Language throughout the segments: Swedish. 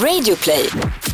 Radioplay.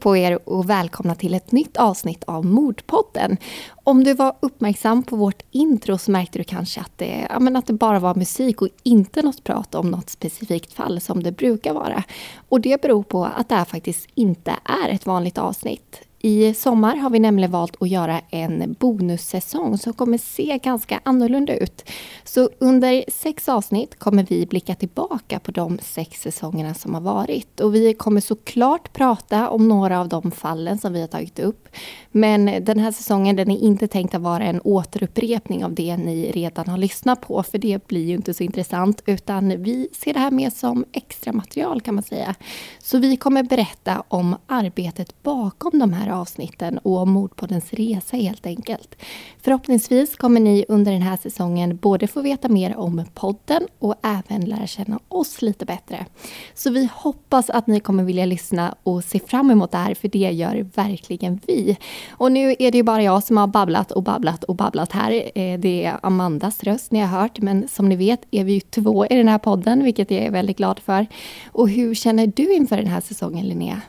På er och välkomna till ett nytt avsnitt av Mordpodden. Om du var uppmärksam på vårt intro så märkte du kanske att det, ja, men att det bara var musik och inte något prat om något specifikt fall som det brukar vara. Och det beror på att det här faktiskt inte är ett vanligt avsnitt. I sommar har vi nämligen valt att göra en bonussäsong som kommer se ganska annorlunda ut. Så under sex avsnitt kommer vi blicka tillbaka på de sex säsongerna som har varit. Och vi kommer såklart prata om några av de fallen som vi har tagit upp. Men den här säsongen den är inte tänkt att vara en återupprepning av det ni redan har lyssnat på, för det blir ju inte så intressant, utan vi ser det här mer som extra material kan man säga. Så vi kommer berätta om arbetet bakom de här avsnitten och om Mordpoddens resa helt enkelt. Förhoppningsvis kommer ni under den här säsongen både få veta mer om podden och även lära känna oss lite bättre. Så vi hoppas att ni kommer vilja lyssna och se fram emot det här, för det gör verkligen vi. Och nu är det ju bara jag som har babblat och babblat och babblat här. Eh, det är Amandas röst ni har hört, men som ni vet är vi ju två i den här podden, vilket jag är väldigt glad för. Och hur känner du inför den här säsongen, Linnea?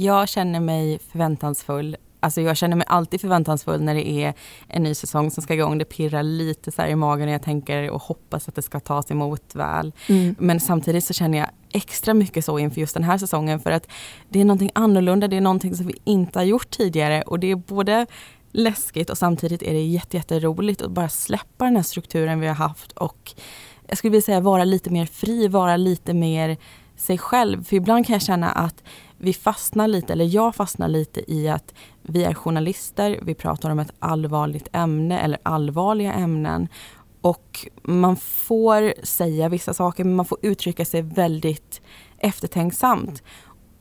Jag känner mig förväntansfull. Alltså jag känner mig alltid förväntansfull när det är en ny säsong som ska igång. Det pirrar lite så i magen när jag tänker och hoppas att det ska tas emot väl. Mm. Men samtidigt så känner jag extra mycket så inför just den här säsongen för att det är någonting annorlunda, det är någonting som vi inte har gjort tidigare och det är både läskigt och samtidigt är det jätteroligt att bara släppa den här strukturen vi har haft och jag skulle vilja säga vara lite mer fri, vara lite mer sig själv. För ibland kan jag känna att vi fastnar lite, eller jag fastnar lite i att vi är journalister, vi pratar om ett allvarligt ämne eller allvarliga ämnen. Och man får säga vissa saker men man får uttrycka sig väldigt eftertänksamt.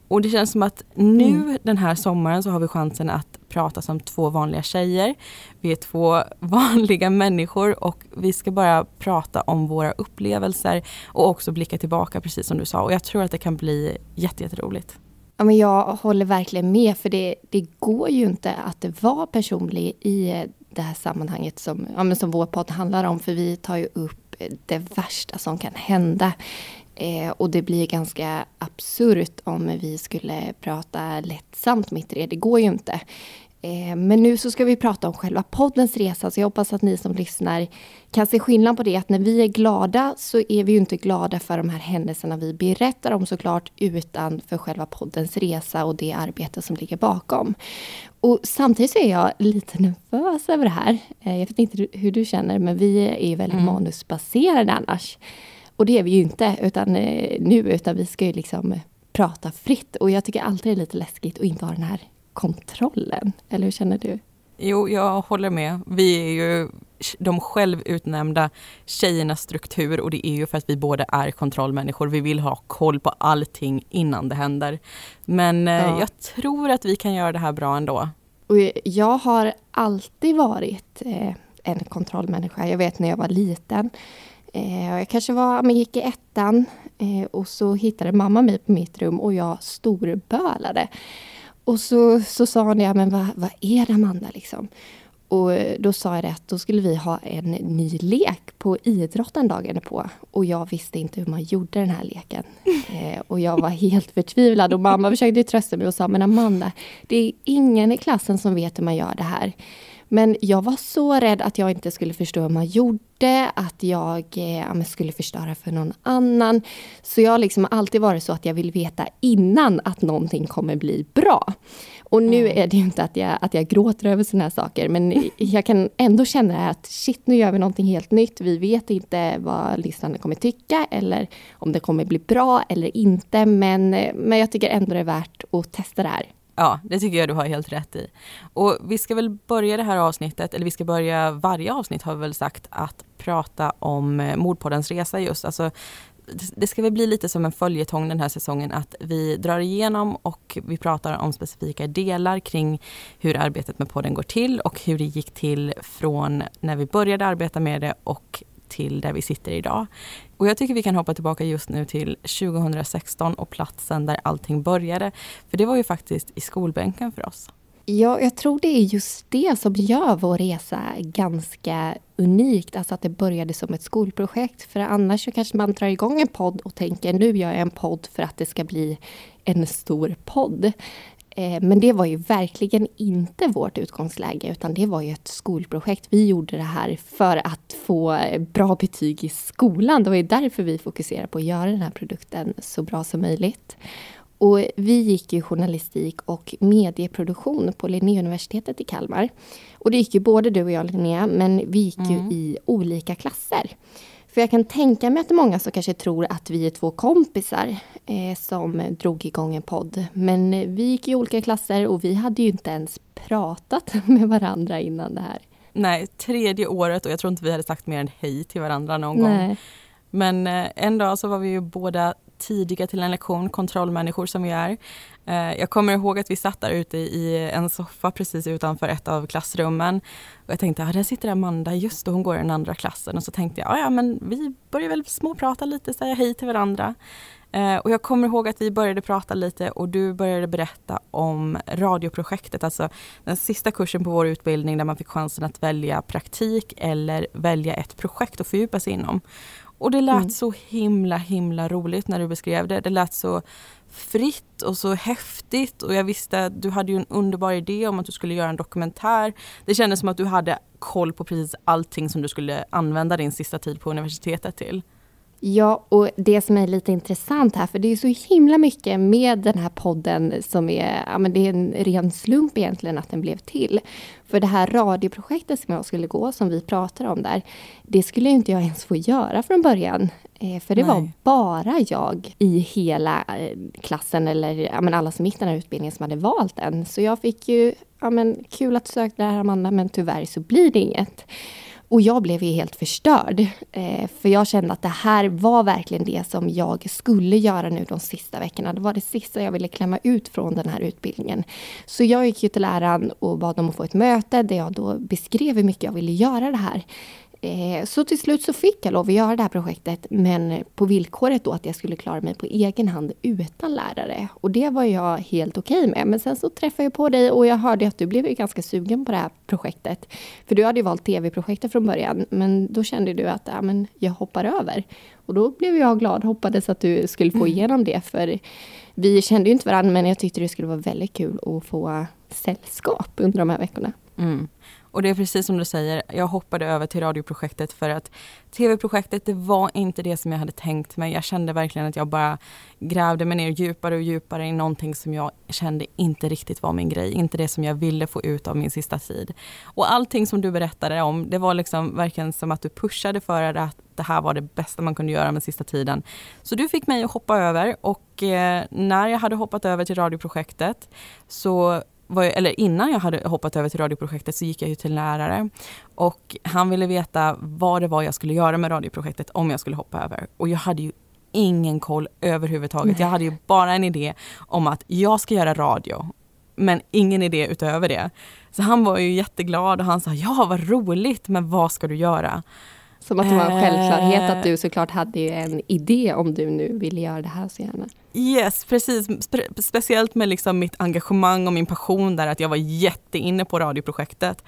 Och det känns som att nu mm. den här sommaren så har vi chansen att prata som två vanliga tjejer. Vi är två vanliga människor och vi ska bara prata om våra upplevelser och också blicka tillbaka precis som du sa. Och jag tror att det kan bli jätteroligt. Ja, men jag håller verkligen med, för det, det går ju inte att vara personlig i det här sammanhanget som, ja, men som vår podd handlar om, för vi tar ju upp det värsta som kan hända. Eh, och det blir ganska absurt om vi skulle prata lättsamt mitt i det. Det går ju inte. Eh, men nu så ska vi prata om själva poddens resa, så jag hoppas att ni som lyssnar kan se skillnad på det. Att när vi är glada så är vi ju inte glada för de här händelserna vi berättar om såklart, utan för själva poddens resa och det arbete som ligger bakom. Och samtidigt så är jag lite nervös över det här. Eh, jag vet inte hur du känner, men vi är ju väldigt mm. manusbaserade annars. Och det är vi ju inte utan, eh, nu, utan vi ska ju liksom prata fritt. Och jag tycker alltid det är lite läskigt att inte ha den här kontrollen. Eller hur känner du? Jo, jag håller med. Vi är ju de självutnämnda tjejernas struktur och det är ju för att vi båda är kontrollmänniskor. Vi vill ha koll på allting innan det händer. Men eh, ja. jag tror att vi kan göra det här bra ändå. Och jag har alltid varit eh, en kontrollmänniska. Jag vet när jag var liten. Eh, jag kanske var, men gick i ettan och så hittade mamma mig på mitt rum och jag storbölade. Och så, så sa hon, ja men vad, vad är det Amanda liksom? Och då sa jag det att då skulle vi ha en ny lek på idrotten dagen på. Och jag visste inte hur man gjorde den här leken. Eh, och jag var helt förtvivlad och mamma försökte trösta mig och sa, men Amanda, det är ingen i klassen som vet hur man gör det här. Men jag var så rädd att jag inte skulle förstå hur man gjorde, att jag eh, skulle förstöra för någon annan. Så jag har liksom alltid varit så att jag vill veta innan att någonting kommer bli bra. Och nu mm. är det ju inte att jag, att jag gråter över sådana här saker, men jag kan ändå känna att shit, nu gör vi någonting helt nytt. Vi vet inte vad lyssnarna kommer tycka eller om det kommer bli bra eller inte. Men, men jag tycker ändå det är värt att testa det här. Ja, det tycker jag du har helt rätt i. Och vi ska väl börja det här avsnittet, eller vi ska börja varje avsnitt har vi väl sagt, att prata om eh, Mordpoddens resa just. Alltså det ska väl bli lite som en följetong den här säsongen att vi drar igenom och vi pratar om specifika delar kring hur arbetet med podden går till och hur det gick till från när vi började arbeta med det och till där vi sitter idag. Och jag tycker vi kan hoppa tillbaka just nu till 2016 och platsen där allting började. För det var ju faktiskt i skolbänken för oss. Ja, jag tror det är just det som gör vår resa ganska unikt. Alltså att det började som ett skolprojekt. För annars så kanske man drar igång en podd och tänker nu gör jag en podd för att det ska bli en stor podd. Eh, men det var ju verkligen inte vårt utgångsläge utan det var ju ett skolprojekt. Vi gjorde det här för att få bra betyg i skolan. Det var ju därför vi fokuserade på att göra den här produkten så bra som möjligt. Och vi gick ju journalistik och medieproduktion på Linnéuniversitetet i Kalmar. Och det gick ju både du och jag Linnea, men vi gick mm. ju i olika klasser. För jag kan tänka mig att det är många som kanske tror att vi är två kompisar eh, som drog igång en podd. Men vi gick i olika klasser och vi hade ju inte ens pratat med varandra innan det här. Nej, tredje året och jag tror inte vi hade sagt mer än hej till varandra någon Nej. gång. Men eh, en dag så var vi ju båda tidiga till en lektion, kontrollmänniskor som vi är. Eh, jag kommer ihåg att vi satt där ute i en soffa precis utanför ett av klassrummen. Och jag tänkte, ja där sitter Amanda, just då hon går i den andra klassen. Och så tänkte jag, ja men vi börjar väl småprata lite, säga hej till varandra. Eh, och jag kommer ihåg att vi började prata lite och du började berätta om radioprojektet, alltså den sista kursen på vår utbildning där man fick chansen att välja praktik eller välja ett projekt att fördjupa sig inom. Och det lät mm. så himla himla roligt när du beskrev det. Det lät så fritt och så häftigt och jag visste att du hade ju en underbar idé om att du skulle göra en dokumentär. Det kändes som att du hade koll på precis allting som du skulle använda din sista tid på universitetet till. Ja, och det som är lite intressant här, för det är så himla mycket med den här podden som är, ja men det är en ren slump egentligen att den blev till. För det här radioprojektet som jag skulle gå, som vi pratar om där, det skulle inte jag ens få göra från början. Eh, för det Nej. var bara jag i hela eh, klassen, eller ja, men alla som gick den här utbildningen, som hade valt den. Så jag fick ju, ja men kul att du sökte det här Amanda, men tyvärr så blir det inget. Och jag blev ju helt förstörd. Eh, för jag kände att det här var verkligen det som jag skulle göra nu de sista veckorna. Det var det sista jag ville klämma ut från den här utbildningen. Så jag gick ju till läraren och bad om att få ett möte där jag då beskrev hur mycket jag ville göra det här. Eh, så till slut så fick jag lov att göra det här projektet men på villkoret då att jag skulle klara mig på egen hand utan lärare. Och det var jag helt okej okay med. Men sen så träffade jag på dig och jag hörde att du blev ganska sugen på det här projektet. För du hade ju valt tv-projektet från början men då kände du att ja, men jag hoppar över. Och då blev jag glad, hoppades att du skulle få mm. igenom det för vi kände ju inte varandra men jag tyckte det skulle vara väldigt kul att få sällskap under de här veckorna. Mm. Och det är precis som du säger, jag hoppade över till radioprojektet för att tv-projektet det var inte det som jag hade tänkt mig. Jag kände verkligen att jag bara grävde mig ner djupare och djupare i någonting som jag kände inte riktigt var min grej. Inte det som jag ville få ut av min sista tid. Och allting som du berättade om, det var liksom verkligen som att du pushade för att det här var det bästa man kunde göra med sista tiden. Så du fick mig att hoppa över och eh, när jag hade hoppat över till radioprojektet så jag, eller innan jag hade hoppat över till radioprojektet så gick jag ju till lärare. Och han ville veta vad det var jag skulle göra med radioprojektet om jag skulle hoppa över. Och jag hade ju ingen koll överhuvudtaget. Nej. Jag hade ju bara en idé om att jag ska göra radio. Men ingen idé utöver det. Så han var ju jätteglad och han sa ja vad roligt men vad ska du göra? Som att det var en självklarhet att du eh. såklart hade en idé om du nu ville göra det här så gärna. Yes, precis. Spe speciellt med liksom mitt engagemang och min passion där, att jag var jätteinne på radioprojektet.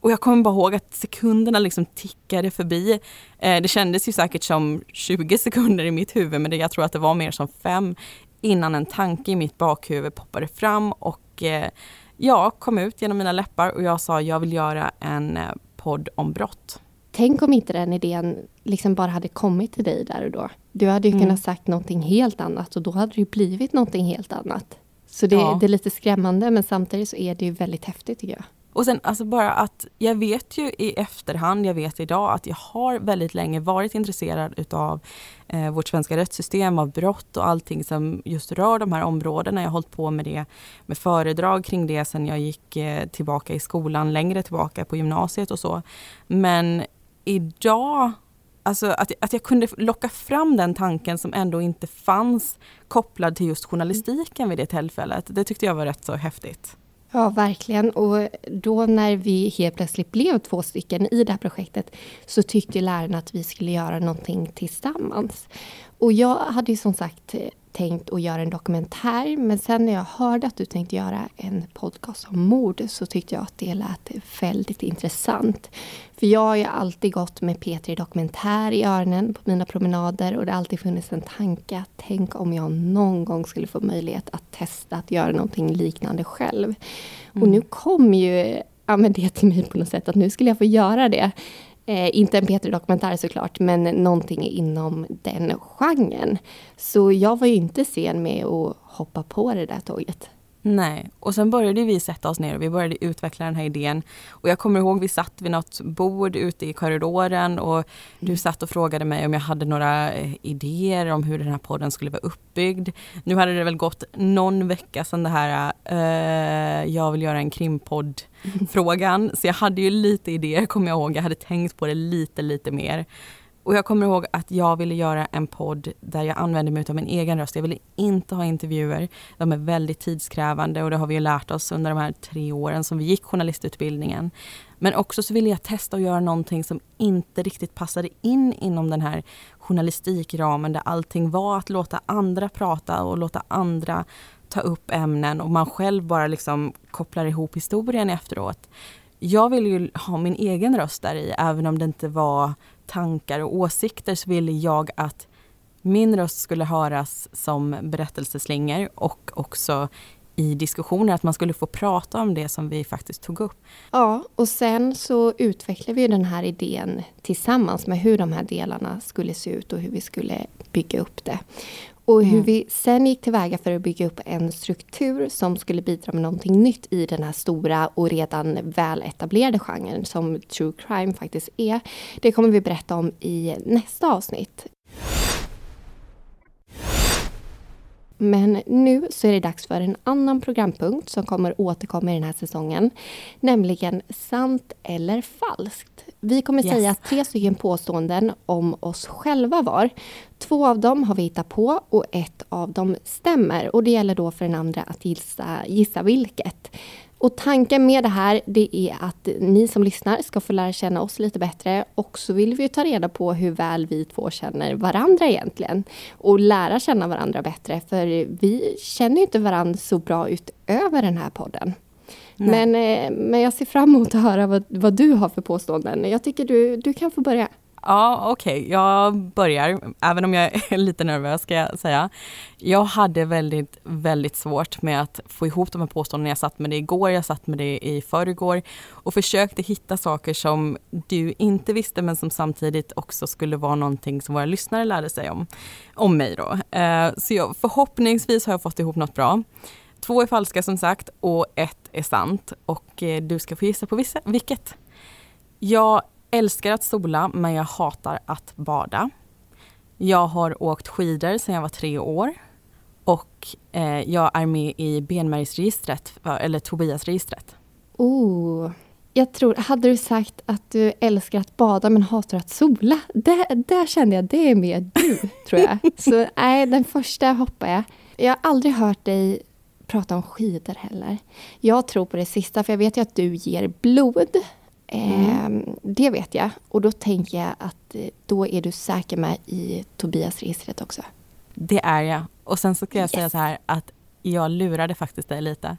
Och jag kommer bara ihåg att sekunderna liksom tickade förbi. Eh, det kändes ju säkert som 20 sekunder i mitt huvud, men det, jag tror att det var mer som fem innan en tanke i mitt bakhuvud poppade fram och eh, jag kom ut genom mina läppar och jag sa jag vill göra en podd om brott. Tänk om inte den idén liksom bara hade kommit till dig där och då. Du hade ju mm. kunnat sagt någonting helt annat och då hade det ju blivit någonting helt annat. Så det, ja. det, är lite skrämmande men samtidigt så är det ju väldigt häftigt tycker jag. Och sen alltså bara att jag vet ju i efterhand, jag vet idag att jag har väldigt länge varit intresserad utav eh, vårt svenska rättssystem, av brott och allting som just rör de här områdena. Jag har hållit på med det med föredrag kring det sen jag gick eh, tillbaka i skolan, längre tillbaka på gymnasiet och så. Men idag Alltså att, att jag kunde locka fram den tanken som ändå inte fanns kopplad till just journalistiken vid det tillfället. Det tyckte jag var rätt så häftigt. Ja, verkligen. Och då när vi helt plötsligt blev två stycken i det här projektet så tyckte lärarna att vi skulle göra någonting tillsammans. Och jag hade ju som sagt tänkt att göra en dokumentär men sen när jag hörde att du tänkte göra en podcast om mord så tyckte jag att det lät väldigt intressant. För jag har ju alltid gått med P3 Dokumentär i öronen på mina promenader och det har alltid funnits en tanke att tänk om jag någon gång skulle få möjlighet att testa att göra någonting liknande själv. Mm. Och nu kom ju ja, men det till mig på något sätt att nu skulle jag få göra det. Eh, inte en P3-dokumentär såklart, men någonting inom den genren. Så jag var ju inte sen med att hoppa på det där tåget. Nej, och sen började vi sätta oss ner och vi började utveckla den här idén. Och jag kommer ihåg vi satt vid något bord ute i korridoren och du mm. satt och frågade mig om jag hade några eh, idéer om hur den här podden skulle vara uppbyggd. Nu hade det väl gått någon vecka sedan det här uh, jag vill göra en krimpodd frågan. Så jag hade ju lite idéer kommer jag ihåg. Jag hade tänkt på det lite, lite mer. Och jag kommer ihåg att jag ville göra en podd där jag använde mig av min egen röst. Jag ville inte ha intervjuer. De är väldigt tidskrävande och det har vi ju lärt oss under de här tre åren som vi gick journalistutbildningen. Men också så ville jag testa att göra någonting som inte riktigt passade in inom den här journalistikramen där allting var att låta andra prata och låta andra ta upp ämnen och man själv bara liksom kopplar ihop historien efteråt. Jag ville ju ha min egen röst där i, även om det inte var tankar och åsikter så ville jag att min röst skulle höras som berättelseslingor och också i diskussioner, att man skulle få prata om det som vi faktiskt tog upp. Ja, och sen så utvecklade vi den här idén tillsammans med hur de här delarna skulle se ut och hur vi skulle bygga upp det. Och hur mm. vi sen gick tillväga för att bygga upp en struktur som skulle bidra med någonting nytt i den här stora och redan väletablerade genren som true crime faktiskt är. Det kommer vi berätta om i nästa avsnitt. Men nu så är det dags för en annan programpunkt som kommer återkomma i den här säsongen. Nämligen sant eller falskt. Vi kommer yes. säga tre stycken påståenden om oss själva var. Två av dem har vi hittat på och ett av dem stämmer. Och det gäller då för den andra att gissa, gissa vilket. Och tanken med det här det är att ni som lyssnar ska få lära känna oss lite bättre och så vill vi ta reda på hur väl vi två känner varandra egentligen. Och lära känna varandra bättre för vi känner inte varandra så bra utöver den här podden. Men, eh, men jag ser fram emot att höra vad, vad du har för påståenden. Jag tycker du, du kan få börja. Ja, okej, okay. jag börjar, även om jag är lite nervös ska jag säga. Jag hade väldigt, väldigt svårt med att få ihop de här påståendena. Jag satt med det igår, jag satt med det i förrgår och försökte hitta saker som du inte visste men som samtidigt också skulle vara någonting som våra lyssnare lärde sig om, om mig då. Eh, så jag, förhoppningsvis har jag fått ihop något bra. Två är falska som sagt och ett är sant och eh, du ska få gissa på vissa, vilket. Jag älskar att sola men jag hatar att bada. Jag har åkt skidor sedan jag var tre år och eh, jag är med i benmärgsregistret, eller Tobias-registret. Oh, jag tror, hade du sagt att du älskar att bada men hatar att sola? Där, där kände jag, det är mer du, tror jag. Så nej, den första hoppar jag. Jag har aldrig hört dig prata om skidor heller. Jag tror på det sista, för jag vet ju att du ger blod. Mm. Eh, det vet jag. Och då tänker jag att eh, då är du säker med i Tobias-registret också. Det är jag. Och sen så ska jag yes. säga så här att jag lurade faktiskt dig lite.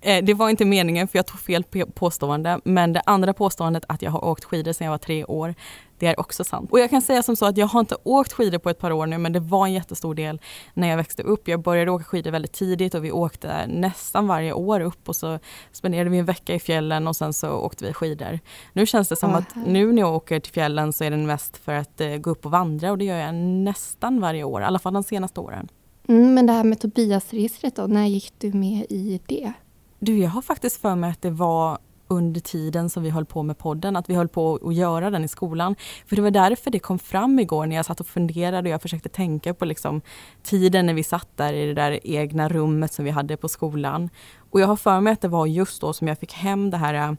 Eh, det var inte meningen för jag tog fel påstående. Men det andra påståendet att jag har åkt skidor sedan jag var tre år, det är också sant. Och jag kan säga som så att jag har inte åkt skidor på ett par år nu men det var en jättestor del när jag växte upp. Jag började åka skidor väldigt tidigt och vi åkte nästan varje år upp och så spenderade vi en vecka i fjällen och sen så åkte vi skidor. Nu känns det som att nu när jag åker till fjällen så är det mest för att uh, gå upp och vandra och det gör jag nästan varje år, i alla fall de senaste åren. Mm, men det här med Tobias-registret då, när gick du med i det? Du, jag har faktiskt för mig att det var under tiden som vi höll på med podden, att vi höll på att göra den i skolan. För det var därför det kom fram igår när jag satt och funderade och jag försökte tänka på liksom tiden när vi satt där i det där egna rummet som vi hade på skolan. Och jag har för mig att det var just då som jag fick hem det här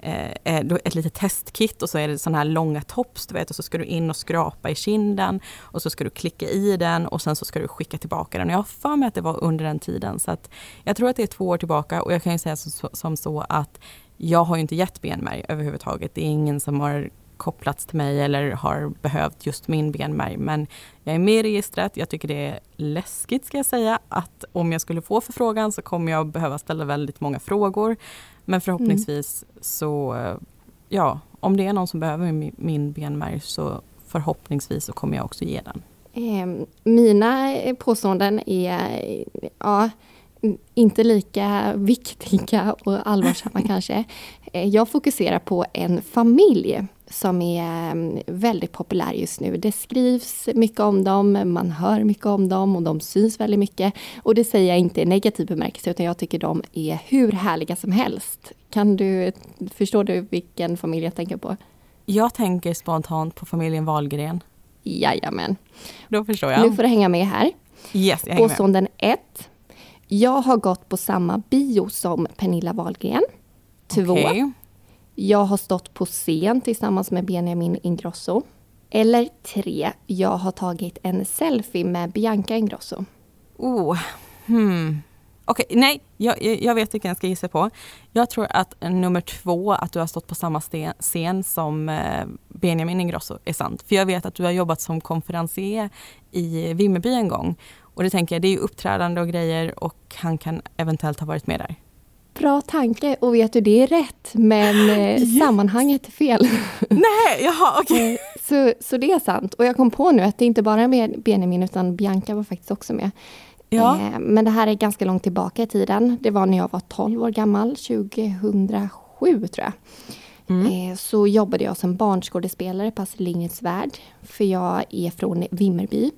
eh, eh, ett litet testkit och så är det sådana här långa tops du vet och så ska du in och skrapa i kinden och så ska du klicka i den och sen så ska du skicka tillbaka den. Jag har för mig att det var under den tiden så att jag tror att det är två år tillbaka och jag kan ju säga som, som så att jag har ju inte gett benmärg överhuvudtaget. Det är ingen som har kopplats till mig eller har behövt just min benmärg. Men jag är med i registret. Jag tycker det är läskigt ska jag säga att om jag skulle få förfrågan så kommer jag behöva ställa väldigt många frågor. Men förhoppningsvis mm. så, eh, ja, om det är någon som behöver min, benmärg så förhoppningsvis så kommer jag också ge den. Eh, mina påståenden är, ja, inte lika viktiga och allvarsamma kanske. Eh, jag fokuserar på en familj som är mm, väldigt populär just nu. Det skrivs mycket om dem, man hör mycket om dem och de syns väldigt mycket. Och det säger jag inte i negativ bemärkelse utan jag tycker de är hur härliga som helst. Kan du, förstår du vilken familj jag tänker på? Jag tänker spontant på familjen Wahlgren. Jajamän. Då förstår jag. Nu får du hänga med här. Yes, jag hänger Påståenden 1. Jag har gått på samma bio som Pernilla Wahlgren. 2. Okay. Jag har stått på scen tillsammans med Benjamin Ingrosso. Eller tre, jag har tagit en selfie med Bianca Ingrosso. Oh, hmm. Okej, okay, nej, jag, jag vet vilken jag ska gissa på. Jag tror att nummer två, att du har stått på samma scen som eh, Benjamin Ingrosso, är sant. För jag vet att du har jobbat som konferencier i Vimmerby en gång. Och det tänker jag, det är ju uppträdande och grejer och han kan eventuellt ha varit med där. Bra tanke och vet du, det är rätt men eh, yes. sammanhanget är fel. Nej, jaha okej. Okay. Eh, så, så det är sant. Och jag kom på nu att det inte bara är Benjamin utan Bianca var faktiskt också med. Ja. Eh, men det här är ganska långt tillbaka i tiden. Det var när jag var 12 år gammal, 2007 tror jag. Mm. Så jobbade jag som barnskådespelare på Astrid Lindgrens Värld. För jag är från Vimmerby.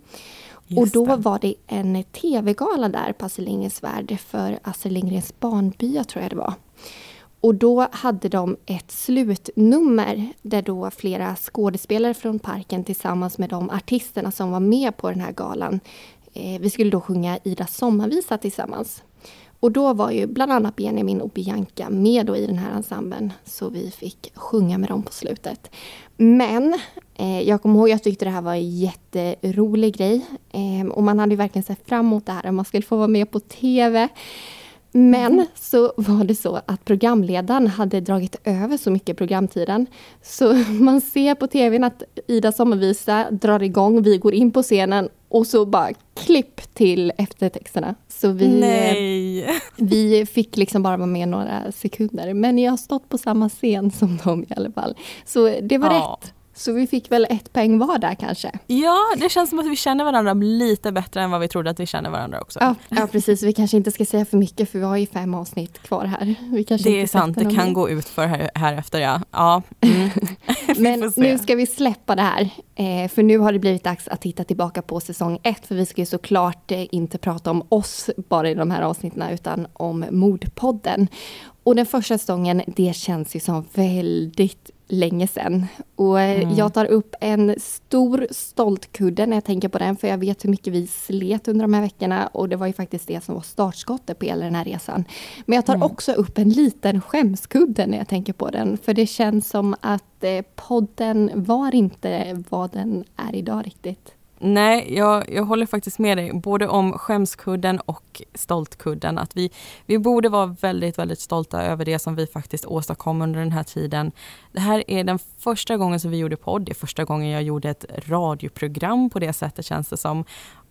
Just och då det. var det en tv-gala där på Astrid Lindgrens Värld för Astrid Lindgrens barnbya tror jag det var. Och då hade de ett slutnummer där då flera skådespelare från parken tillsammans med de artisterna som var med på den här galan. Eh, vi skulle då sjunga Ida sommarvisa tillsammans. Och då var ju bland annat Benjamin och Bianca med i den här ensemblen, så vi fick sjunga med dem på slutet. Men eh, jag kommer ihåg att jag tyckte det här var en jätterolig grej. Eh, och man hade verkligen sett fram emot det här, man skulle få vara med på TV. Men mm. så var det så att programledaren hade dragit över så mycket programtiden. Så man ser på TVn att Ida sommarvisa drar igång, vi går in på scenen och så bara klipp till eftertexterna. Så vi, Nej. vi fick liksom bara vara med några sekunder. Men jag har stått på samma scen som dem i alla fall. Så det var ja. rätt. Så vi fick väl ett poäng var där kanske. Ja, det känns som att vi känner varandra lite bättre än vad vi trodde att vi känner varandra också. Ja, ja precis. Vi kanske inte ska säga för mycket för vi har ju fem avsnitt kvar här. det är sant, det kan mer. gå ut för här, här efter ja. ja. Mm. Men nu ska vi släppa det här. Eh, för nu har det blivit dags att titta tillbaka på säsong ett. För vi ska ju såklart eh, inte prata om oss bara i de här avsnitten utan om Mordpodden. Och den första säsongen, det känns ju som väldigt länge sedan. Och eh, mm. jag tar upp en stor stoltkudde när jag tänker på den, för jag vet hur mycket vi slet under de här veckorna och det var ju faktiskt det som var startskottet på hela den här resan. Men jag tar mm. också upp en liten skämskudde när jag tänker på den, för det känns som att eh, podden var inte vad den är idag riktigt. Nej, jag, jag håller faktiskt med dig, både om skämskudden och stoltkudden. Att vi, vi borde vara väldigt, väldigt stolta över det som vi faktiskt åstadkom under den här tiden. Det här är den första gången som vi gjorde podd, det är första gången jag gjorde ett radioprogram på det sättet känns det som.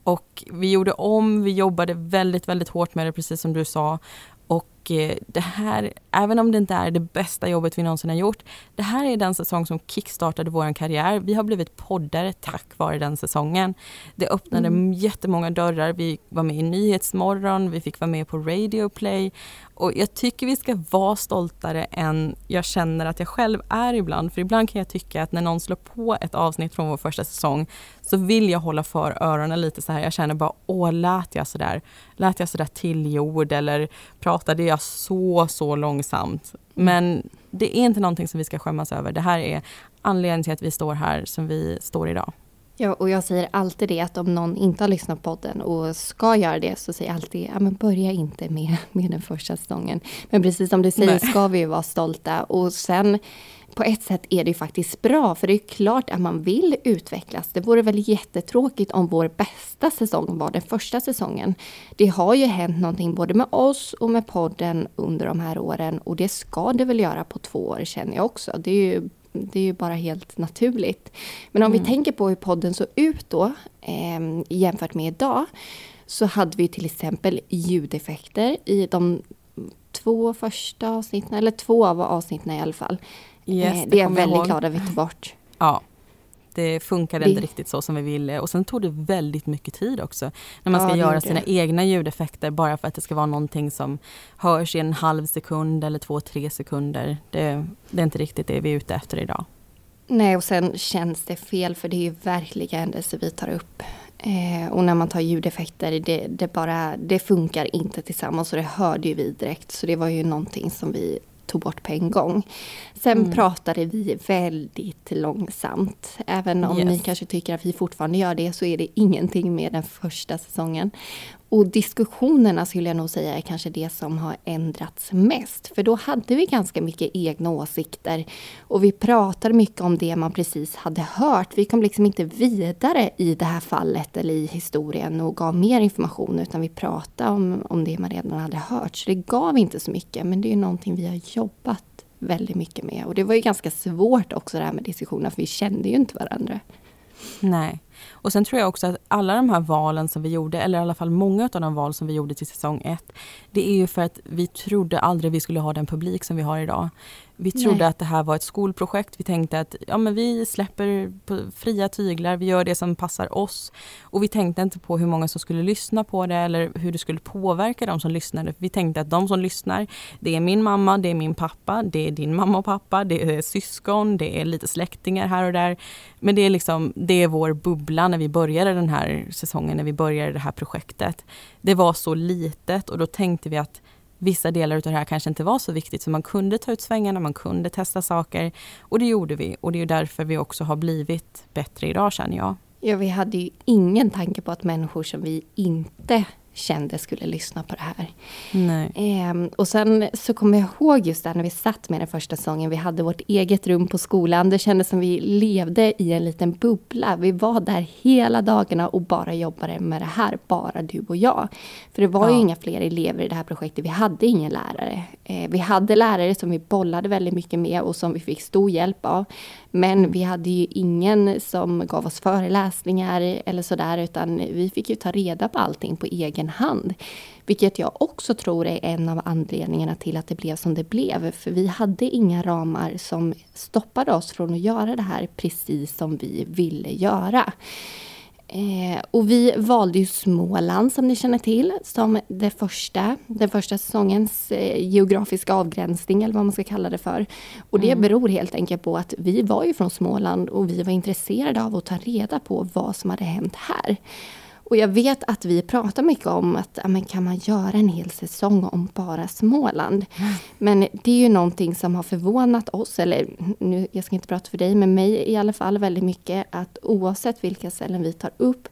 Och vi gjorde om, vi jobbade väldigt, väldigt hårt med det, precis som du sa. Och eh, det här, även om det inte är det bästa jobbet vi någonsin har gjort, det här är den säsong som kickstartade vår karriär. Vi har blivit poddare tack vare den säsongen. Det öppnade mm. jättemånga dörrar. Vi var med i Nyhetsmorgon, vi fick vara med på Radio Play och jag tycker vi ska vara stoltare än jag känner att jag själv är ibland. För ibland kan jag tycka att när någon slår på ett avsnitt från vår första säsong så vill jag hålla för öronen lite så här. Jag känner bara, åh, lät jag sådär? Lät jag sådär tillgjord eller pratade jag så, så långsamt? Men det är inte någonting som vi ska skämmas över. Det här är anledningen till att vi står här som vi står idag. Ja, och jag säger alltid det att om någon inte har lyssnat på podden och ska göra det så säger jag alltid, ja men börja inte med, med den första säsongen. Men precis som du säger Nej. ska vi ju vara stolta och sen på ett sätt är det ju faktiskt bra, för det är klart att man vill utvecklas. Det vore väl jättetråkigt om vår bästa säsong var den första säsongen. Det har ju hänt någonting både med oss och med podden under de här åren och det ska det väl göra på två år känner jag också. Det är ju det är ju bara helt naturligt. Men om mm. vi tänker på hur podden såg ut då eh, jämfört med idag så hade vi till exempel ljudeffekter i de två första avsnitten, eller två av avsnitten i alla fall. Yes, eh, det, det är jag väldigt ihåg. glad att vi tog bort. Ja, det funkade det... inte riktigt så som vi ville och sen tog det väldigt mycket tid också. När man ska ja, göra sina det. egna ljudeffekter bara för att det ska vara någonting som hörs i en halv sekund eller två, tre sekunder. Det, det är inte riktigt det vi är ute efter idag. Nej, och sen känns det fel för det är ju verkliga händelser vi tar upp. Eh, och när man tar ljudeffekter, det, det, bara, det funkar inte tillsammans och det hörde ju vi direkt. Så det var ju någonting som vi tog bort på en gång. Sen mm. pratade vi väldigt långsamt. Även om yes. ni kanske tycker att vi fortfarande gör det så är det ingenting med den första säsongen. Och diskussionerna skulle jag nog säga är kanske det som har ändrats mest. För då hade vi ganska mycket egna åsikter. Och vi pratade mycket om det man precis hade hört. Vi kom liksom inte vidare i det här fallet eller i historien och gav mer information. Utan vi pratade om, om det man redan hade hört. Så det gav inte så mycket. Men det är någonting vi har jobbat väldigt mycket med. Och det var ju ganska svårt också det här med diskussionerna. För vi kände ju inte varandra. Nej. Och sen tror jag också att alla de här valen som vi gjorde, eller i alla fall många av de val som vi gjorde till säsong ett, det är ju för att vi trodde aldrig vi skulle ha den publik som vi har idag. Vi trodde Nej. att det här var ett skolprojekt. Vi tänkte att ja, men vi släpper på fria tyglar, vi gör det som passar oss. Och vi tänkte inte på hur många som skulle lyssna på det eller hur det skulle påverka de som lyssnade. Vi tänkte att de som lyssnar, det är min mamma, det är min pappa, det är din mamma och pappa, det är syskon, det är lite släktingar här och där. Men det är liksom, det är vår bubbla när vi började den här säsongen, när vi började det här projektet. Det var så litet och då tänkte vi att vissa delar av det här kanske inte var så viktigt så man kunde ta ut svängarna, man kunde testa saker och det gjorde vi och det är därför vi också har blivit bättre idag känner jag. Ja, vi hade ju ingen tanke på att människor som vi inte kände skulle lyssna på det här. Eh, och sen så kommer jag ihåg just där när vi satt med den första sången. Vi hade vårt eget rum på skolan. Det kändes som vi levde i en liten bubbla. Vi var där hela dagarna och bara jobbade med det här. Bara du och jag. För det var ja. ju inga fler elever i det här projektet. Vi hade ingen lärare. Eh, vi hade lärare som vi bollade väldigt mycket med och som vi fick stor hjälp av. Men vi hade ju ingen som gav oss föreläsningar eller sådär utan vi fick ju ta reda på allting på egen hand. Vilket jag också tror är en av anledningarna till att det blev som det blev. För vi hade inga ramar som stoppade oss från att göra det här precis som vi ville göra. Eh, och vi valde ju Småland som ni känner till som det första, den första säsongens eh, geografiska avgränsning eller vad man ska kalla det för. Och det mm. beror helt enkelt på att vi var ju från Småland och vi var intresserade av att ta reda på vad som hade hänt här. Och jag vet att vi pratar mycket om att ja, men kan man göra en hel säsong om bara Småland? Mm. Men det är ju någonting som har förvånat oss, eller nu, jag ska inte prata för dig, men mig i alla fall väldigt mycket, att oavsett vilka ställen vi tar upp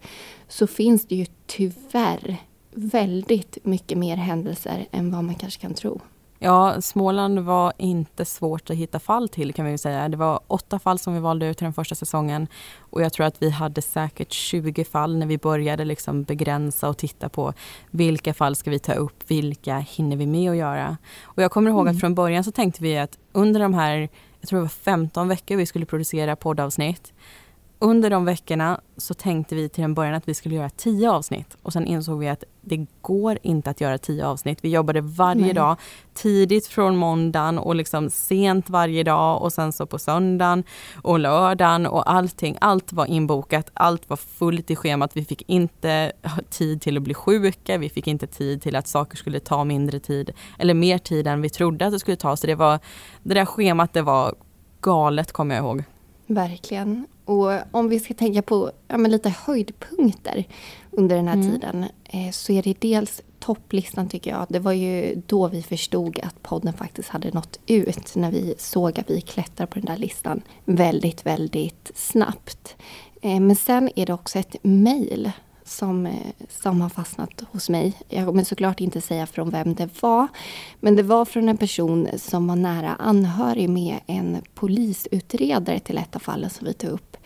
så finns det ju tyvärr väldigt mycket mer händelser än vad man kanske kan tro. Ja, Småland var inte svårt att hitta fall till kan vi säga. Det var åtta fall som vi valde ut till den första säsongen och jag tror att vi hade säkert 20 fall när vi började liksom begränsa och titta på vilka fall ska vi ta upp, vilka hinner vi med att göra. Och jag kommer ihåg mm. att från början så tänkte vi att under de här, jag tror det var 15 veckor vi skulle producera poddavsnitt under de veckorna så tänkte vi till en början att vi skulle göra tio avsnitt och sen insåg vi att det går inte att göra tio avsnitt. Vi jobbade varje Nej. dag, tidigt från måndagen och liksom sent varje dag och sen så på söndagen och lördagen och allting. Allt var inbokat, allt var fullt i schemat. Vi fick inte tid till att bli sjuka, vi fick inte tid till att saker skulle ta mindre tid eller mer tid än vi trodde att det skulle ta. Så det var, det där schemat det var galet kommer jag ihåg. Verkligen. Och om vi ska tänka på ja, lite höjdpunkter under den här mm. tiden eh, så är det dels topplistan tycker jag. Det var ju då vi förstod att podden faktiskt hade nått ut. När vi såg att vi klättrar på den där listan väldigt, väldigt snabbt. Eh, men sen är det också ett mejl som, eh, som har fastnat hos mig. Jag kommer såklart inte säga från vem det var. Men det var från en person som var nära anhörig med en polisutredare till ett av fallen som vi tog upp.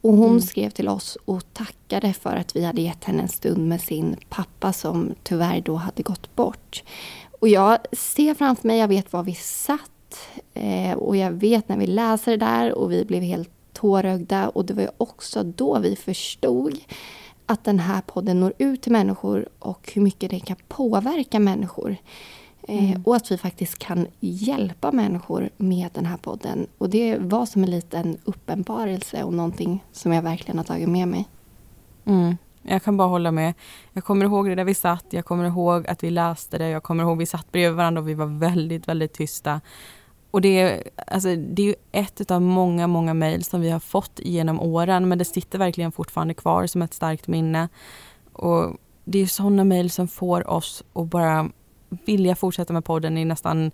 Och hon mm. skrev till oss och tackade för att vi hade gett henne en stund med sin pappa som tyvärr då hade gått bort. Och jag ser framför mig, jag vet var vi satt eh, och jag vet när vi läser det där och vi blev helt tårögda och det var också då vi förstod att den här podden når ut till människor och hur mycket det kan påverka människor. Eh, mm. och att vi faktiskt kan hjälpa människor med den här podden. Och det var som en liten uppenbarelse och någonting som jag verkligen har tagit med mig. Mm. Jag kan bara hålla med. Jag kommer ihåg det där vi satt, jag kommer ihåg att vi läste det, jag kommer ihåg att vi satt bredvid varandra och vi var väldigt, väldigt tysta. Och det är, alltså, det är ett av många, många mejl som vi har fått genom åren men det sitter verkligen fortfarande kvar som ett starkt minne. Och det är sådana mejl som får oss att bara vilja fortsätta med podden i nästan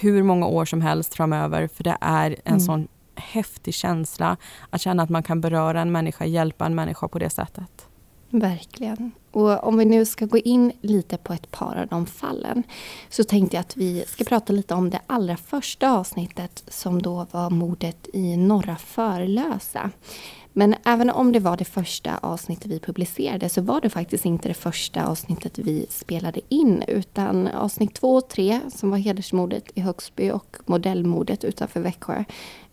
hur många år som helst framöver för det är en mm. sån häftig känsla att känna att man kan beröra en människa, hjälpa en människa på det sättet. Verkligen. Och om vi nu ska gå in lite på ett par av de fallen så tänkte jag att vi ska prata lite om det allra första avsnittet som då var mordet i Norra Förlösa. Men även om det var det första avsnittet vi publicerade så var det faktiskt inte det första avsnittet vi spelade in utan avsnitt två och tre som var hedersmordet i Högsby och modellmordet utanför Växjö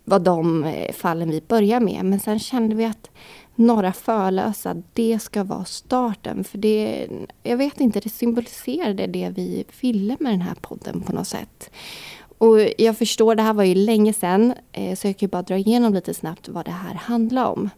var de eh, fallen vi började med. Men sen kände vi att Norra Förlösa, det ska vara starten. För det, jag vet inte, det symboliserade det vi ville med den här podden på något sätt. Och jag förstår, det här var ju länge sedan, eh, så jag kan ju bara dra igenom lite snabbt vad det här handlar om.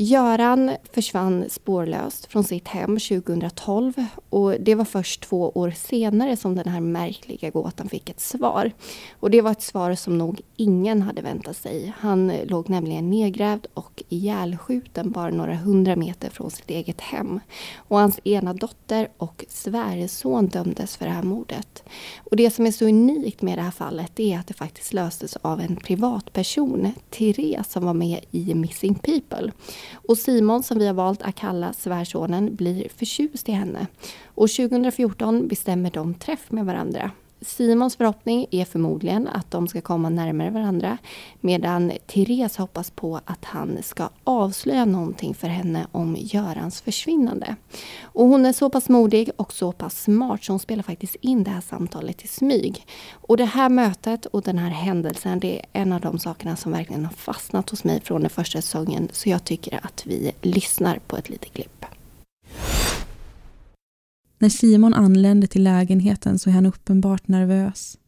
Göran försvann spårlöst från sitt hem 2012 och det var först två år senare som den här märkliga gåtan fick ett svar. Och det var ett svar som nog ingen hade väntat sig. Han låg nämligen nedgrävd och ihjälskjuten bara några hundra meter från sitt eget hem. Och hans ena dotter och svärson dömdes för det här mordet. Och det som är så unikt med det här fallet är att det faktiskt löstes av en privatperson, Therese, som var med i Missing People. Och Simon, som vi har valt att kalla svärsonen, blir förtjust i henne. Och 2014 bestämmer de träff med varandra. Simons förhoppning är förmodligen att de ska komma närmare varandra medan Therese hoppas på att han ska avslöja någonting för henne om Görans försvinnande. Och hon är så pass modig och så pass smart så hon spelar faktiskt in det här samtalet i smyg. Och det här mötet och den här händelsen det är en av de sakerna som verkligen har fastnat hos mig från den första säsongen så jag tycker att vi lyssnar på ett litet klipp. När Simon anländer till lägenheten så är han uppenbart nervös.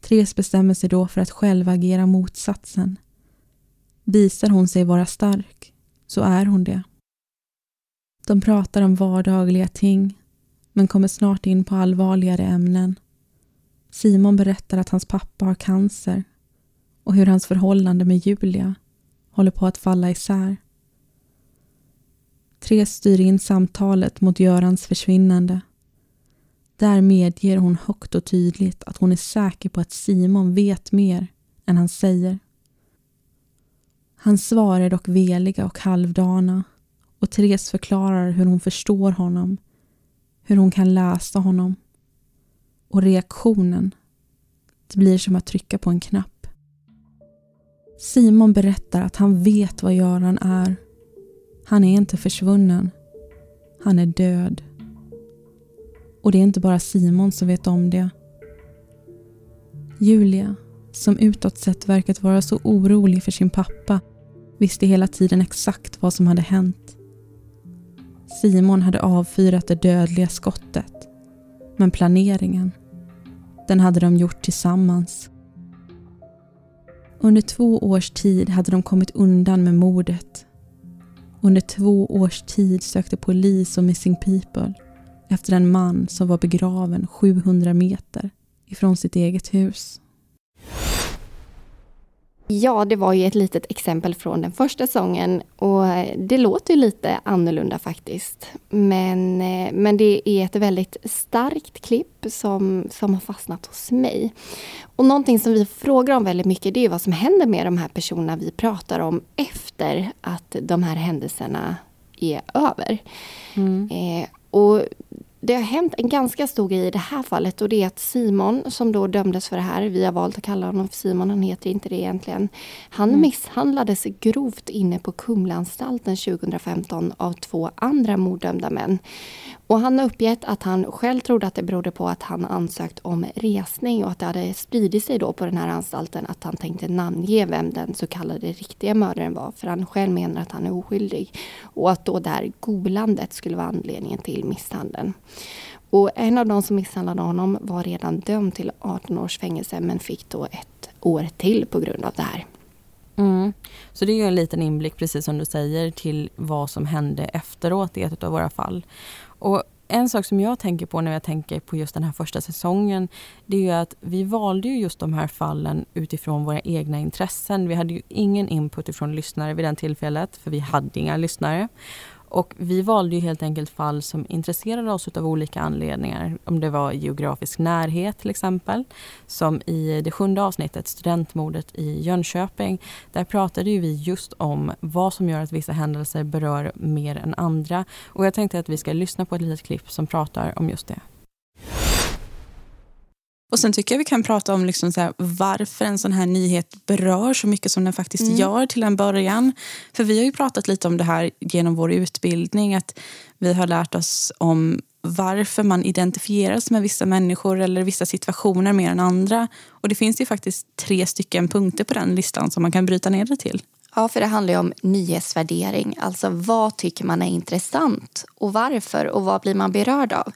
Therese bestämmer sig då för att själv agera motsatsen. Visar hon sig vara stark, så är hon det. De pratar om vardagliga ting, men kommer snart in på allvarligare ämnen. Simon berättar att hans pappa har cancer och hur hans förhållande med Julia håller på att falla isär. Therese styr in samtalet mot Görans försvinnande. Där medger hon högt och tydligt att hon är säker på att Simon vet mer än han säger. Hans svar är dock veliga och halvdana och Therese förklarar hur hon förstår honom, hur hon kan läsa honom. Och reaktionen, det blir som att trycka på en knapp. Simon berättar att han vet vad Göran är han är inte försvunnen. Han är död. Och det är inte bara Simon som vet om det. Julia, som utåt sett verkat vara så orolig för sin pappa, visste hela tiden exakt vad som hade hänt. Simon hade avfyrat det dödliga skottet. Men planeringen, den hade de gjort tillsammans. Under två års tid hade de kommit undan med mordet under två års tid sökte polis och Missing People efter en man som var begraven 700 meter ifrån sitt eget hus. Ja, det var ju ett litet exempel från den första sången och det låter lite annorlunda faktiskt. Men, eh, men det är ett väldigt starkt klipp som, som har fastnat hos mig. Och någonting som vi frågar om väldigt mycket det är vad som händer med de här personerna vi pratar om efter att de här händelserna är över. Mm. Eh, och det har hänt en ganska stor grej i det här fallet och det är att Simon som då dömdes för det här, vi har valt att kalla honom för Simon, han heter inte det egentligen. Han mm. misshandlades grovt inne på Kumlaanstalten 2015 av två andra morddömda män. Och han har uppgett att han själv trodde att det berodde på att han ansökt om resning och att det hade spridit sig då på den här anstalten att han tänkte namnge vem den så kallade riktiga mördaren var. För han själv menar att han är oskyldig. Och att då det här golandet skulle vara anledningen till misshandeln. Och en av de som misshandlade honom var redan dömd till 18 års fängelse men fick då ett år till på grund av det här. Mm. Så det är en liten inblick, precis som du säger, till vad som hände efteråt i ett av våra fall. Och en sak som jag tänker på när jag tänker på just den här första säsongen, det är ju att vi valde ju just de här fallen utifrån våra egna intressen. Vi hade ju ingen input ifrån lyssnare vid det tillfället, för vi hade inga lyssnare. Och vi valde ju helt enkelt fall som intresserade oss av olika anledningar. Om det var geografisk närhet till exempel. Som i det sjunde avsnittet, studentmordet i Jönköping. Där pratade ju vi just om vad som gör att vissa händelser berör mer än andra. Och jag tänkte att vi ska lyssna på ett litet klipp som pratar om just det. Och sen tycker jag vi kan prata om liksom så här, varför en sån här nyhet berör så mycket som den faktiskt mm. gör till en början. För vi har ju pratat lite om det här genom vår utbildning. Att vi har lärt oss om varför man identifieras med vissa människor eller vissa situationer mer än andra. Och det finns ju faktiskt tre stycken punkter på den listan som man kan bryta ner det till. Ja, för det handlar ju om nyhetsvärdering. Alltså vad tycker man är intressant och varför och vad blir man berörd av?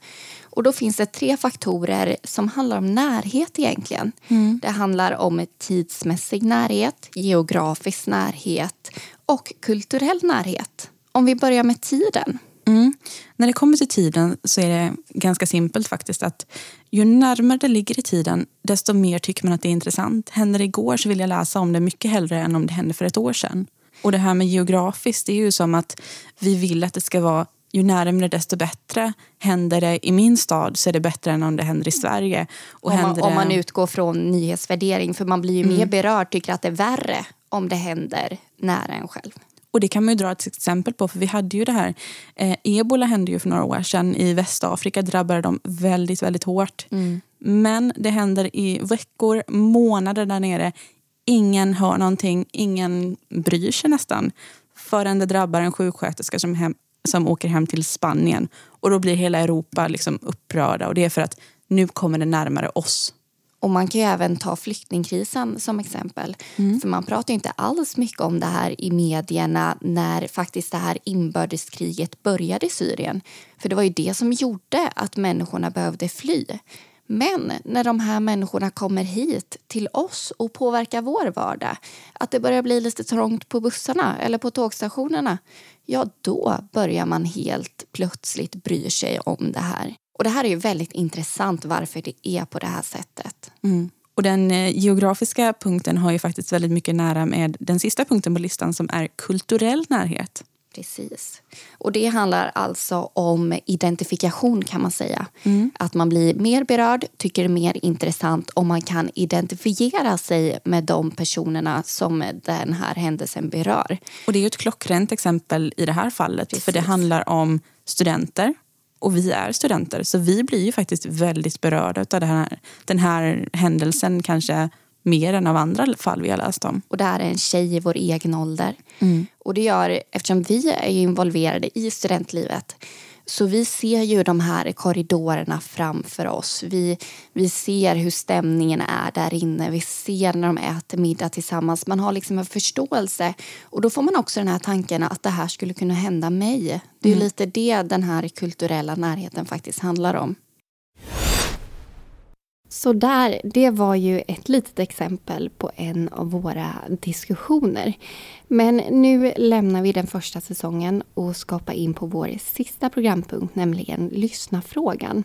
Och då finns det tre faktorer som handlar om närhet egentligen. Mm. Det handlar om tidsmässig närhet, geografisk närhet och kulturell närhet. Om vi börjar med tiden. Mm. När det kommer till tiden så är det ganska simpelt faktiskt att ju närmare det ligger i tiden desto mer tycker man att det är intressant. Händer det igår så vill jag läsa om det mycket hellre än om det hände för ett år sedan. Och det här med geografiskt, det är ju som att vi vill att det ska vara ju närmare desto bättre. Händer det i min stad så är det bättre än om det händer i Sverige. Och om, man, det... om man utgår från nyhetsvärdering, för man blir ju mm. mer berörd, tycker att det är värre om det händer nära en själv. Och det kan man ju dra ett exempel på, för vi hade ju det här, eh, ebola hände ju för några år sedan i Västafrika, drabbade dem väldigt, väldigt hårt. Mm. Men det händer i veckor, månader där nere. Ingen hör någonting, ingen bryr sig nästan förrän det drabbar en sjuksköterska som hem, som åker hem till Spanien. Och då blir hela Europa liksom upprörda och det är för att nu kommer det närmare oss. Och man kan ju även ta flyktingkrisen som exempel. Mm. För man pratar inte alls mycket om det här i medierna när faktiskt det här inbördeskriget började i Syrien. För det var ju det som gjorde att människorna behövde fly. Men när de här människorna kommer hit till oss och påverkar vår vardag, att det börjar bli lite trångt på bussarna eller på tågstationerna, ja då börjar man helt plötsligt bry sig om det här. Och det här är ju väldigt intressant varför det är på det här sättet. Mm. Och den eh, geografiska punkten har ju faktiskt väldigt mycket nära med den sista punkten på listan som är kulturell närhet. Precis. Och det handlar alltså om identifikation kan man säga. Mm. Att man blir mer berörd, tycker det är mer intressant om man kan identifiera sig med de personerna som den här händelsen berör. Och det är ett klockrent exempel i det här fallet. Precis. För det handlar om studenter. Och vi är studenter, så vi blir ju faktiskt väldigt berörda av här, den här händelsen. Kanske mer än av andra fall vi har läst om. Och det här är en tjej i vår egen ålder. Mm. Och det gör, eftersom vi är involverade i studentlivet så vi ser ju de här korridorerna framför oss. Vi, vi ser hur stämningen är där inne. Vi ser när de äter middag tillsammans. Man har liksom en förståelse. Och då får man också den här tanken att det här skulle kunna hända mig. Det är mm. lite det den här kulturella närheten faktiskt handlar om. Så där, det var ju ett litet exempel på en av våra diskussioner. Men nu lämnar vi den första säsongen och ska in på vår sista programpunkt, nämligen lyssnafrågan.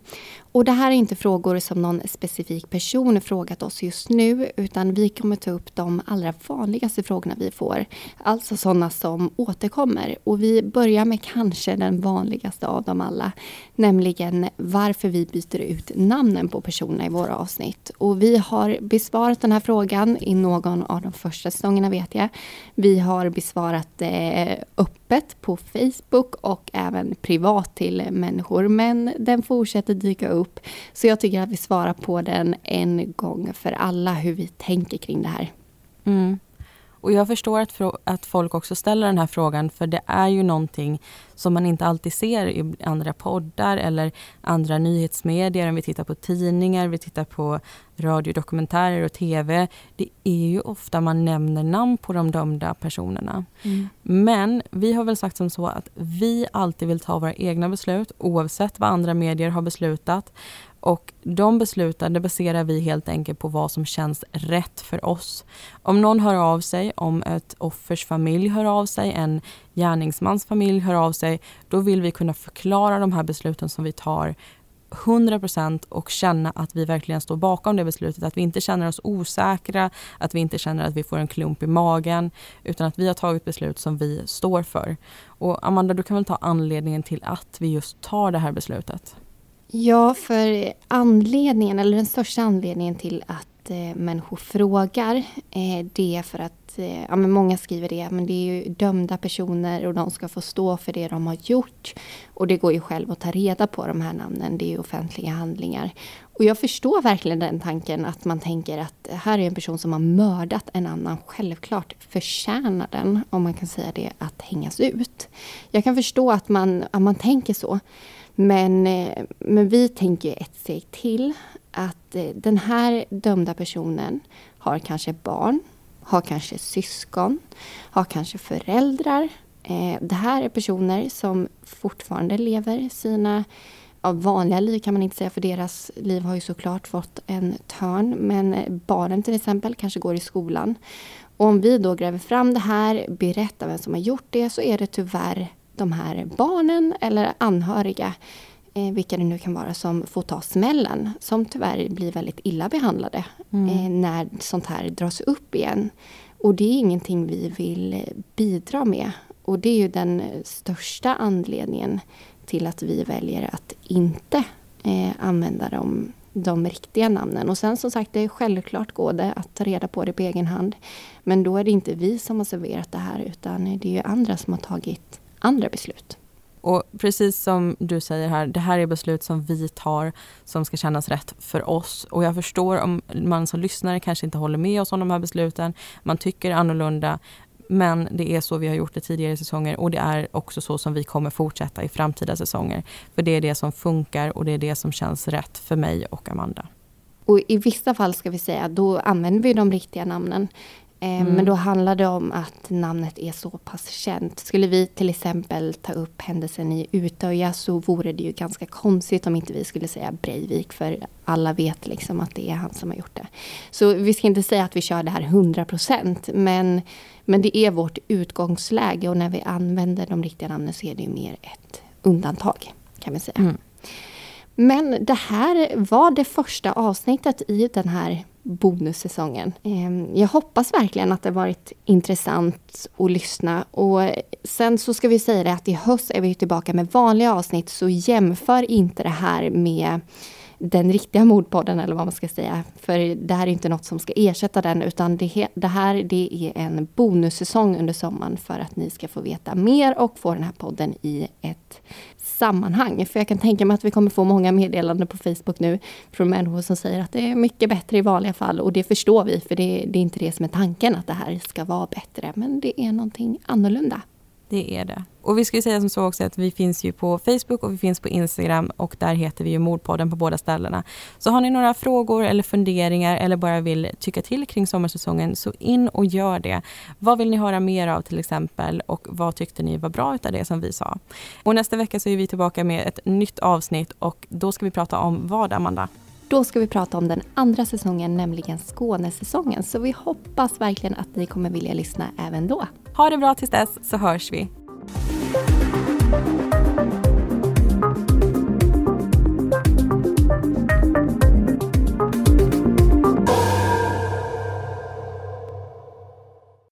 Och det här är inte frågor som någon specifik person frågat oss just nu, utan vi kommer ta upp de allra vanligaste frågorna vi får. Alltså sådana som återkommer. Och vi börjar med kanske den vanligaste av dem alla, nämligen varför vi byter ut namnen på personerna i våra avsnitt. Och vi har besvarat den här frågan i någon av de första säsongerna vet jag. Vi har har besvarat eh, öppet på Facebook och även privat till människor. Men den fortsätter dyka upp. Så jag tycker att vi svarar på den en gång för alla hur vi tänker kring det här. Mm. Och jag förstår att, att folk också ställer den här frågan för det är ju någonting som man inte alltid ser i andra poddar eller andra nyhetsmedier. Om vi tittar på tidningar, vi tittar på radiodokumentärer och tv. Det är ju ofta man nämner namn på de dömda personerna. Mm. Men vi har väl sagt som så att vi alltid vill ta våra egna beslut oavsett vad andra medier har beslutat. Och de besluten baserar vi helt enkelt på vad som känns rätt för oss. Om någon hör av sig, om ett offers familj hör av sig, en gärningsmans familj hör av sig, då vill vi kunna förklara de här besluten som vi tar 100% och känna att vi verkligen står bakom det beslutet. Att vi inte känner oss osäkra, att vi inte känner att vi får en klump i magen, utan att vi har tagit beslut som vi står för. Och Amanda, du kan väl ta anledningen till att vi just tar det här beslutet? Ja, för anledningen, eller den största anledningen till att eh, människor frågar, eh, det är för att, eh, ja men många skriver det, men det är ju dömda personer och de ska få stå för det de har gjort. Och det går ju själv att ta reda på de här namnen, det är ju offentliga handlingar. Och jag förstår verkligen den tanken att man tänker att här är en person som har mördat en annan. Självklart förtjänar den, om man kan säga det, att hängas ut. Jag kan förstå att man, att man tänker så. Men, eh, men vi tänker ett steg till. Att eh, den här dömda personen har kanske barn, har kanske syskon, har kanske föräldrar. Eh, det här är personer som fortfarande lever sina av vanliga liv kan man inte säga för deras liv har ju såklart fått en törn. Men barnen till exempel kanske går i skolan. Och om vi då gräver fram det här, berättar vem som har gjort det så är det tyvärr de här barnen eller anhöriga, eh, vilka det nu kan vara, som får ta smällen. Som tyvärr blir väldigt illa behandlade mm. eh, när sånt här dras upp igen. Och det är ingenting vi vill eh, bidra med. Och det är ju den största anledningen till att vi väljer att inte eh, använda de, de riktiga namnen. Och sen som sagt, det är självklart går det att ta reda på det på egen hand. Men då är det inte vi som har serverat det här utan det är ju andra som har tagit andra beslut. Och precis som du säger här, det här är beslut som vi tar som ska kännas rätt för oss. Och jag förstår om man som lyssnare kanske inte håller med oss om de här besluten. Man tycker annorlunda. Men det är så vi har gjort det tidigare säsonger och det är också så som vi kommer fortsätta i framtida säsonger. För det är det som funkar och det är det som känns rätt för mig och Amanda. Och i vissa fall ska vi säga, då använder vi de riktiga namnen. Eh, mm. Men då handlar det om att namnet är så pass känt. Skulle vi till exempel ta upp händelsen i Utöja så vore det ju ganska konstigt om inte vi skulle säga Breivik för alla vet liksom att det är han som har gjort det. Så vi ska inte säga att vi kör det här 100% men, men det är vårt utgångsläge och när vi använder de riktiga namnen så är det ju mer ett undantag kan vi säga. Mm. Men det här var det första avsnittet i den här bonussäsongen. Ehm, jag hoppas verkligen att det varit intressant att lyssna. Och sen så ska vi säga det att i höst är vi tillbaka med vanliga avsnitt så jämför inte det här med den riktiga mordpodden eller vad man ska säga. För det här är inte något som ska ersätta den utan det, det här det är en bonussäsong under sommaren för att ni ska få veta mer och få den här podden i ett sammanhang. För jag kan tänka mig att vi kommer få många meddelanden på Facebook nu från människor som säger att det är mycket bättre i vanliga fall. Och det förstår vi, för det, det är inte det som är tanken, att det här ska vara bättre. Men det är någonting annorlunda. Det är det. Och vi ska säga som så också att vi finns ju på Facebook och vi finns på Instagram och där heter vi ju Mordpodden på båda ställena. Så har ni några frågor eller funderingar eller bara vill tycka till kring sommarsäsongen så in och gör det. Vad vill ni höra mer av till exempel och vad tyckte ni var bra utav det som vi sa? Och nästa vecka så är vi tillbaka med ett nytt avsnitt och då ska vi prata om vad Amanda? Då ska vi prata om den andra säsongen, nämligen Skånesäsongen. Så vi hoppas verkligen att ni kommer vilja lyssna även då. Ha det bra tills dess så hörs vi.